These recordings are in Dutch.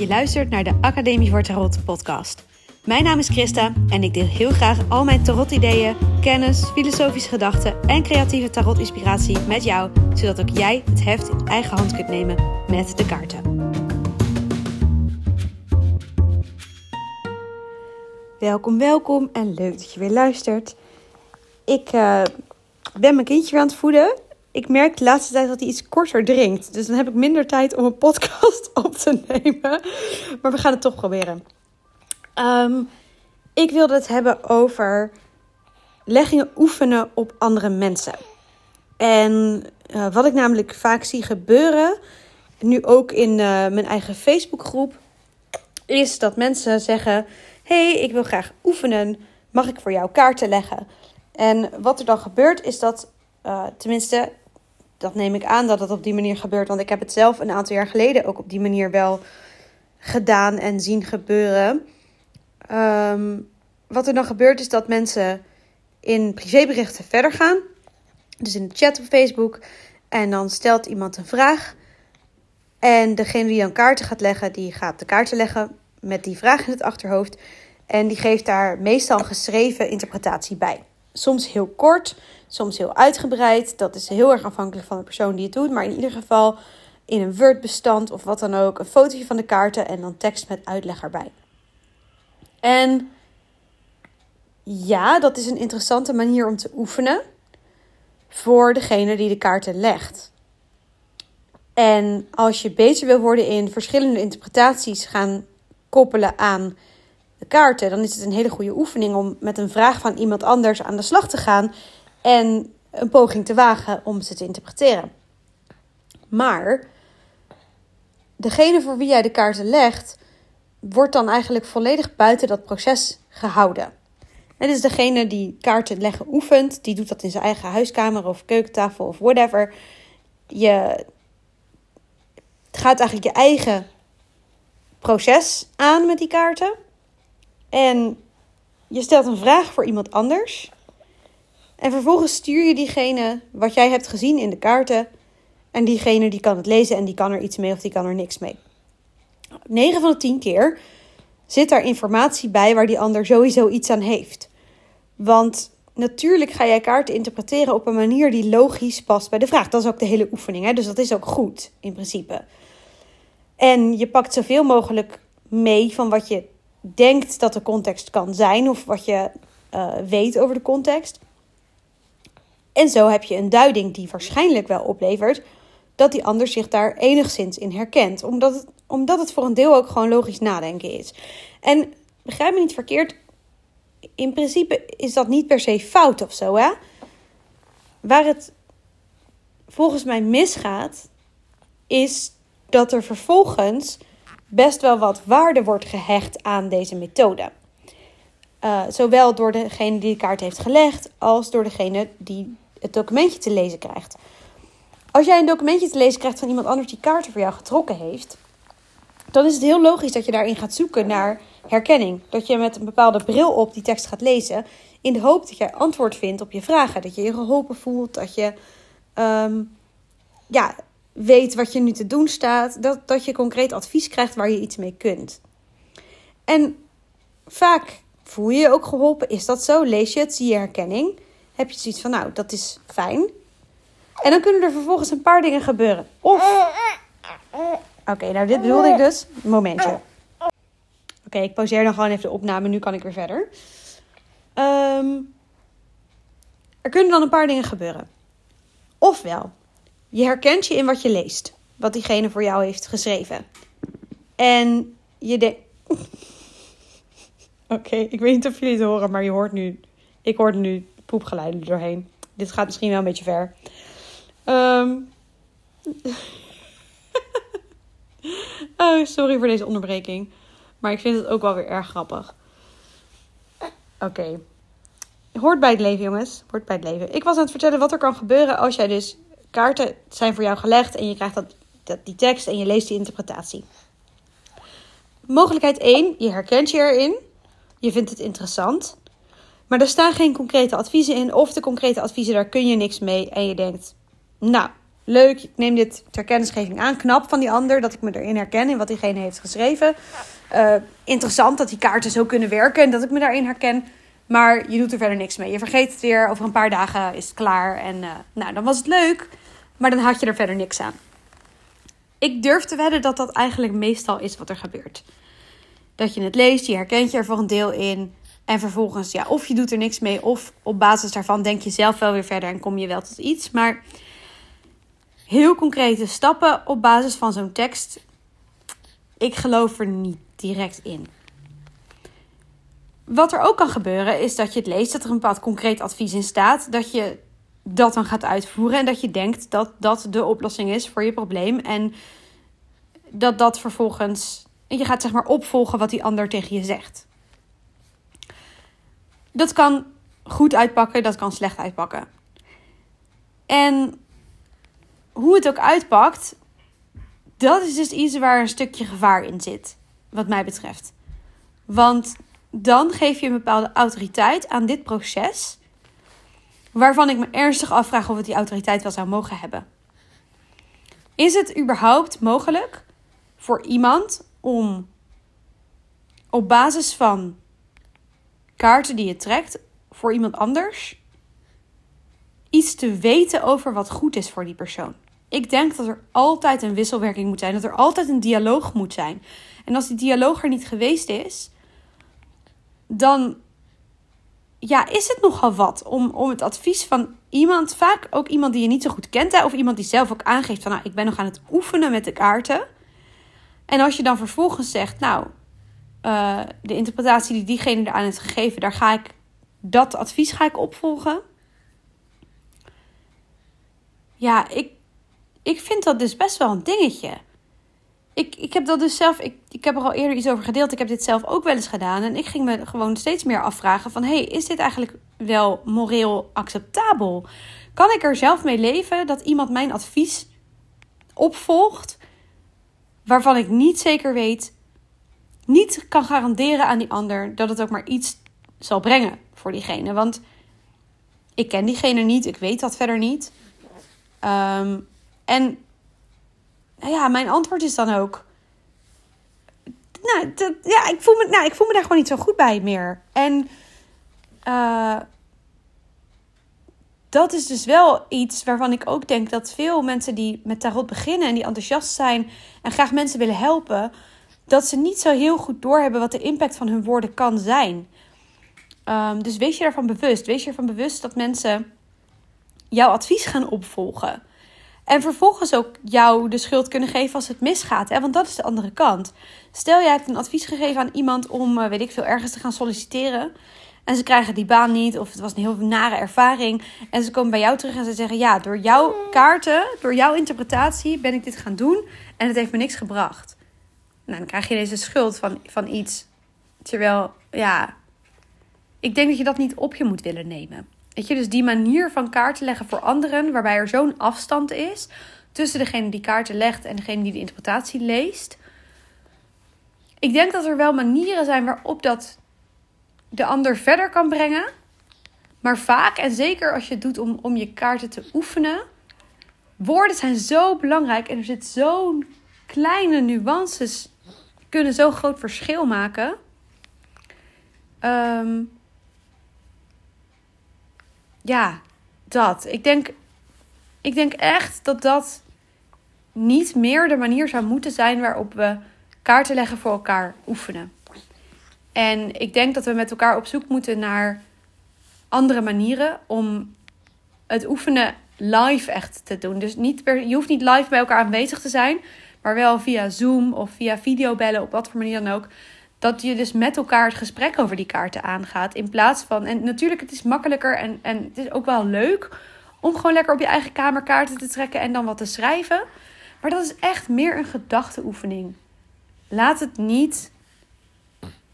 Je luistert naar de Academie voor Tarot podcast. Mijn naam is Christa en ik deel heel graag al mijn tarot-ideeën, kennis, filosofische gedachten en creatieve tarot-inspiratie met jou, zodat ook jij het heft in eigen hand kunt nemen met de kaarten. Welkom, welkom en leuk dat je weer luistert. Ik uh, ben mijn kindje aan het voeden ik merk de laatste tijd dat hij iets korter drinkt. Dus dan heb ik minder tijd om een podcast op te nemen. Maar we gaan het toch proberen. Um, ik wilde het hebben over leggingen oefenen op andere mensen. En uh, wat ik namelijk vaak zie gebeuren, nu ook in uh, mijn eigen Facebookgroep, is dat mensen zeggen: hey, ik wil graag oefenen. Mag ik voor jou kaarten leggen? En wat er dan gebeurt, is dat, uh, tenminste, dat neem ik aan dat het op die manier gebeurt. Want ik heb het zelf een aantal jaar geleden ook op die manier wel gedaan en zien gebeuren. Um, wat er dan gebeurt is dat mensen in privéberichten verder gaan. Dus in de chat op Facebook. En dan stelt iemand een vraag. En degene die dan kaarten gaat leggen, die gaat de kaarten leggen met die vraag in het achterhoofd. En die geeft daar meestal een geschreven interpretatie bij. Soms heel kort, soms heel uitgebreid. Dat is heel erg afhankelijk van de persoon die het doet. Maar in ieder geval in een Word-bestand of wat dan ook. Een fotootje van de kaarten en dan tekst met uitleg erbij. En ja, dat is een interessante manier om te oefenen voor degene die de kaarten legt. En als je beter wil worden in verschillende interpretaties gaan koppelen aan de kaarten, dan is het een hele goede oefening om met een vraag van iemand anders aan de slag te gaan en een poging te wagen om ze te interpreteren. Maar degene voor wie jij de kaarten legt, wordt dan eigenlijk volledig buiten dat proces gehouden. Het is degene die kaarten leggen oefent, die doet dat in zijn eigen huiskamer of keukentafel of whatever. Je gaat eigenlijk je eigen proces aan met die kaarten. En je stelt een vraag voor iemand anders. En vervolgens stuur je diegene wat jij hebt gezien in de kaarten. En diegene die kan het lezen en die kan er iets mee of die kan er niks mee. 9 van de 10 keer zit daar informatie bij waar die ander sowieso iets aan heeft. Want natuurlijk ga jij kaarten interpreteren op een manier die logisch past bij de vraag. Dat is ook de hele oefening, hè? dus dat is ook goed in principe. En je pakt zoveel mogelijk mee van wat je denkt dat de context kan zijn of wat je uh, weet over de context. En zo heb je een duiding die waarschijnlijk wel oplevert dat die ander zich daar enigszins in herkent. Omdat het, omdat het voor een deel ook gewoon logisch nadenken is. En begrijp me niet verkeerd, in principe is dat niet per se fout of zo. Hè? Waar het volgens mij misgaat, is dat er vervolgens best wel wat waarde wordt gehecht aan deze methode. Uh, zowel door degene die de kaart heeft gelegd, als door degene die het documentje te lezen krijgt. Als jij een documentje te lezen krijgt van iemand anders die kaarten voor jou getrokken heeft, dan is het heel logisch dat je daarin gaat zoeken naar herkenning. Dat je met een bepaalde bril op die tekst gaat lezen, in de hoop dat jij antwoord vindt op je vragen. Dat je je geholpen voelt, dat je um, ja, weet wat je nu te doen staat, dat, dat je concreet advies krijgt waar je iets mee kunt. En vaak voel je je ook geholpen. Is dat zo? Lees je het, zie je herkenning. Heb je zoiets van, nou, dat is fijn. En dan kunnen er vervolgens een paar dingen gebeuren. Of. Oké, nou, dit bedoelde ik dus. Momentje. Oké, ik pauzeer dan gewoon even de opname. Nu kan ik weer verder. Um, er kunnen dan een paar dingen gebeuren. Ofwel, je herkent je in wat je leest. Wat diegene voor jou heeft geschreven. En je denkt. Oké, ik weet niet of jullie het horen, maar je hoort nu. Ik hoor nu poepgeluiden doorheen. Dit gaat misschien wel een beetje ver. Um... oh, sorry voor deze onderbreking. Maar ik vind het ook wel weer erg grappig. Oké. Hoort bij het leven, jongens. Hoort bij het leven. Ik was aan het vertellen wat er kan gebeuren als jij dus kaarten zijn voor jou gelegd en je krijgt dat, die tekst en je leest die interpretatie. Mogelijkheid 1, je herkent je erin. Je vindt het interessant. Maar er staan geen concrete adviezen in. Of de concrete adviezen, daar kun je niks mee. En je denkt, nou, leuk, ik neem dit ter kennisgeving aan. Knap van die ander dat ik me erin herken in wat diegene heeft geschreven. Uh, interessant dat die kaarten zo kunnen werken en dat ik me daarin herken. Maar je doet er verder niks mee. Je vergeet het weer. Over een paar dagen is het klaar. En uh, nou, dan was het leuk. Maar dan had je er verder niks aan. Ik durf te wedden dat dat eigenlijk meestal is wat er gebeurt. Dat je het leest, je herkent je er voor een deel in. En vervolgens, ja, of je doet er niks mee, of op basis daarvan denk je zelf wel weer verder en kom je wel tot iets. Maar heel concrete stappen op basis van zo'n tekst, ik geloof er niet direct in. Wat er ook kan gebeuren is dat je het leest, dat er een bepaald concreet advies in staat, dat je dat dan gaat uitvoeren en dat je denkt dat dat de oplossing is voor je probleem en dat dat vervolgens je gaat zeg maar opvolgen wat die ander tegen je zegt. Dat kan goed uitpakken, dat kan slecht uitpakken. En hoe het ook uitpakt, dat is dus iets waar een stukje gevaar in zit, wat mij betreft. Want dan geef je een bepaalde autoriteit aan dit proces, waarvan ik me ernstig afvraag of het die autoriteit wel zou mogen hebben. Is het überhaupt mogelijk voor iemand om op basis van kaarten die je trekt voor iemand anders iets te weten over wat goed is voor die persoon. Ik denk dat er altijd een wisselwerking moet zijn, dat er altijd een dialoog moet zijn. En als die dialoog er niet geweest is, dan ja, is het nogal wat om, om het advies van iemand, vaak ook iemand die je niet zo goed kent, hè, of iemand die zelf ook aangeeft van nou, ik ben nog aan het oefenen met de kaarten. En als je dan vervolgens zegt, nou, uh, de interpretatie die diegene eraan heeft gegeven, daar ga ik dat advies ga ik opvolgen. Ja, ik, ik vind dat dus best wel een dingetje. Ik, ik heb dat dus zelf, ik, ik heb er al eerder iets over gedeeld. Ik heb dit zelf ook wel eens gedaan. En ik ging me gewoon steeds meer afvragen van... hey, is dit eigenlijk wel moreel acceptabel? Kan ik er zelf mee leven dat iemand mijn advies opvolgt... waarvan ik niet zeker weet, niet kan garanderen aan die ander... dat het ook maar iets zal brengen voor diegene. Want ik ken diegene niet, ik weet dat verder niet. Um, en nou ja, mijn antwoord is dan ook. Nou, dat, ja, ik voel, me, nou, ik voel me daar gewoon niet zo goed bij meer. En uh, dat is dus wel iets waarvan ik ook denk dat veel mensen die met tarot beginnen en die enthousiast zijn en graag mensen willen helpen, dat ze niet zo heel goed doorhebben wat de impact van hun woorden kan zijn. Um, dus wees je daarvan bewust. Wees je ervan bewust dat mensen jouw advies gaan opvolgen. En vervolgens ook jou de schuld kunnen geven als het misgaat. Hè? Want dat is de andere kant. Stel, jij hebt een advies gegeven aan iemand om, eh, weet ik veel, ergens te gaan solliciteren. En ze krijgen die baan niet, of het was een heel nare ervaring. En ze komen bij jou terug en ze zeggen: Ja, door jouw kaarten, door jouw interpretatie ben ik dit gaan doen. En het heeft me niks gebracht. Nou, dan krijg je deze schuld van, van iets. Terwijl, ja, ik denk dat je dat niet op je moet willen nemen. Weet je, dus die manier van kaarten leggen voor anderen, waarbij er zo'n afstand is tussen degene die kaarten legt en degene die de interpretatie leest. Ik denk dat er wel manieren zijn waarop dat de ander verder kan brengen. Maar vaak, en zeker als je het doet om, om je kaarten te oefenen, woorden zijn zo belangrijk en er zit zo'n kleine nuances, kunnen zo'n groot verschil maken. Um, ja, dat. Ik denk, ik denk echt dat dat niet meer de manier zou moeten zijn waarop we kaarten leggen voor elkaar oefenen. En ik denk dat we met elkaar op zoek moeten naar andere manieren om het oefenen live echt te doen. Dus niet je hoeft niet live bij elkaar aanwezig te zijn, maar wel via Zoom of via videobellen, op wat voor manier dan ook dat je dus met elkaar het gesprek over die kaarten aangaat. In plaats van. En natuurlijk, het is makkelijker en, en het is ook wel leuk om gewoon lekker op je eigen kamer kaarten te trekken en dan wat te schrijven. Maar dat is echt meer een gedachteoefening. Laat het niet.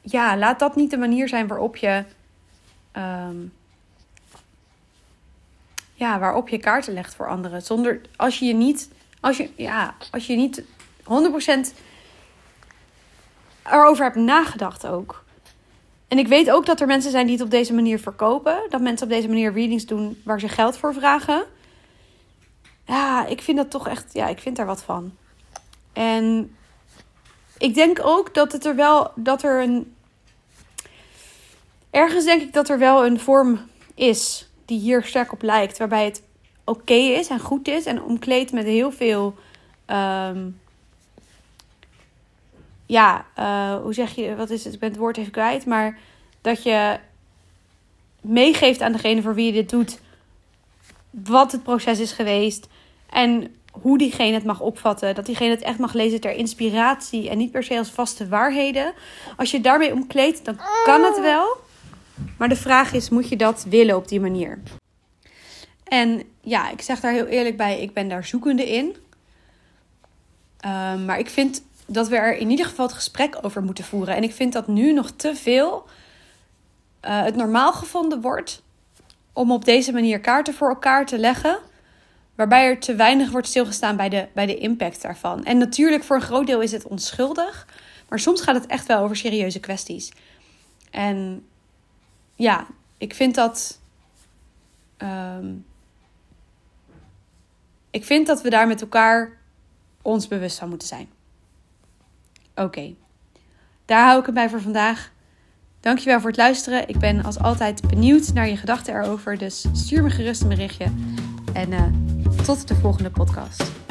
Ja, laat dat niet de manier zijn waarop je. Um, ja, waarop je kaarten legt voor anderen. Zonder als je je niet. Als je, ja, als je niet 100% erover heb nagedacht ook. En ik weet ook dat er mensen zijn die het op deze manier verkopen. Dat mensen op deze manier readings doen waar ze geld voor vragen. ja, ik vind dat toch echt, ja, ik vind daar wat van. En ik denk ook dat het er wel, dat er een, ergens denk ik dat er wel een vorm is die hier sterk op lijkt, waarbij het oké is en goed is en omkleed met heel veel, ehm, ja, uh, hoe zeg je, wat is het? Ik ben het woord even kwijt, maar dat je meegeeft aan degene voor wie je dit doet, wat het proces is geweest en hoe diegene het mag opvatten. Dat diegene het echt mag lezen ter inspiratie en niet per se als vaste waarheden. Als je daarmee omkleedt, dan kan het wel. Maar de vraag is, moet je dat willen op die manier? En ja, ik zeg daar heel eerlijk bij, ik ben daar zoekende in. Ehm, maar ik vind dat we er in ieder geval het gesprek over moeten voeren. En ik vind dat nu nog te veel uh, het normaal gevonden wordt om op deze manier kaarten voor elkaar te leggen. Waarbij er te weinig wordt stilgestaan bij de, bij de impact daarvan. En natuurlijk, voor een groot deel is het onschuldig. Maar soms gaat het echt wel over serieuze kwesties. En ja, ik vind dat. Um, ik vind dat we daar met elkaar ons bewust van moeten zijn. Oké, daar hou ik het bij voor vandaag. Dankjewel voor het luisteren. Ik ben als altijd benieuwd naar je gedachten erover. Dus stuur me gerust een berichtje. En uh, tot de volgende podcast.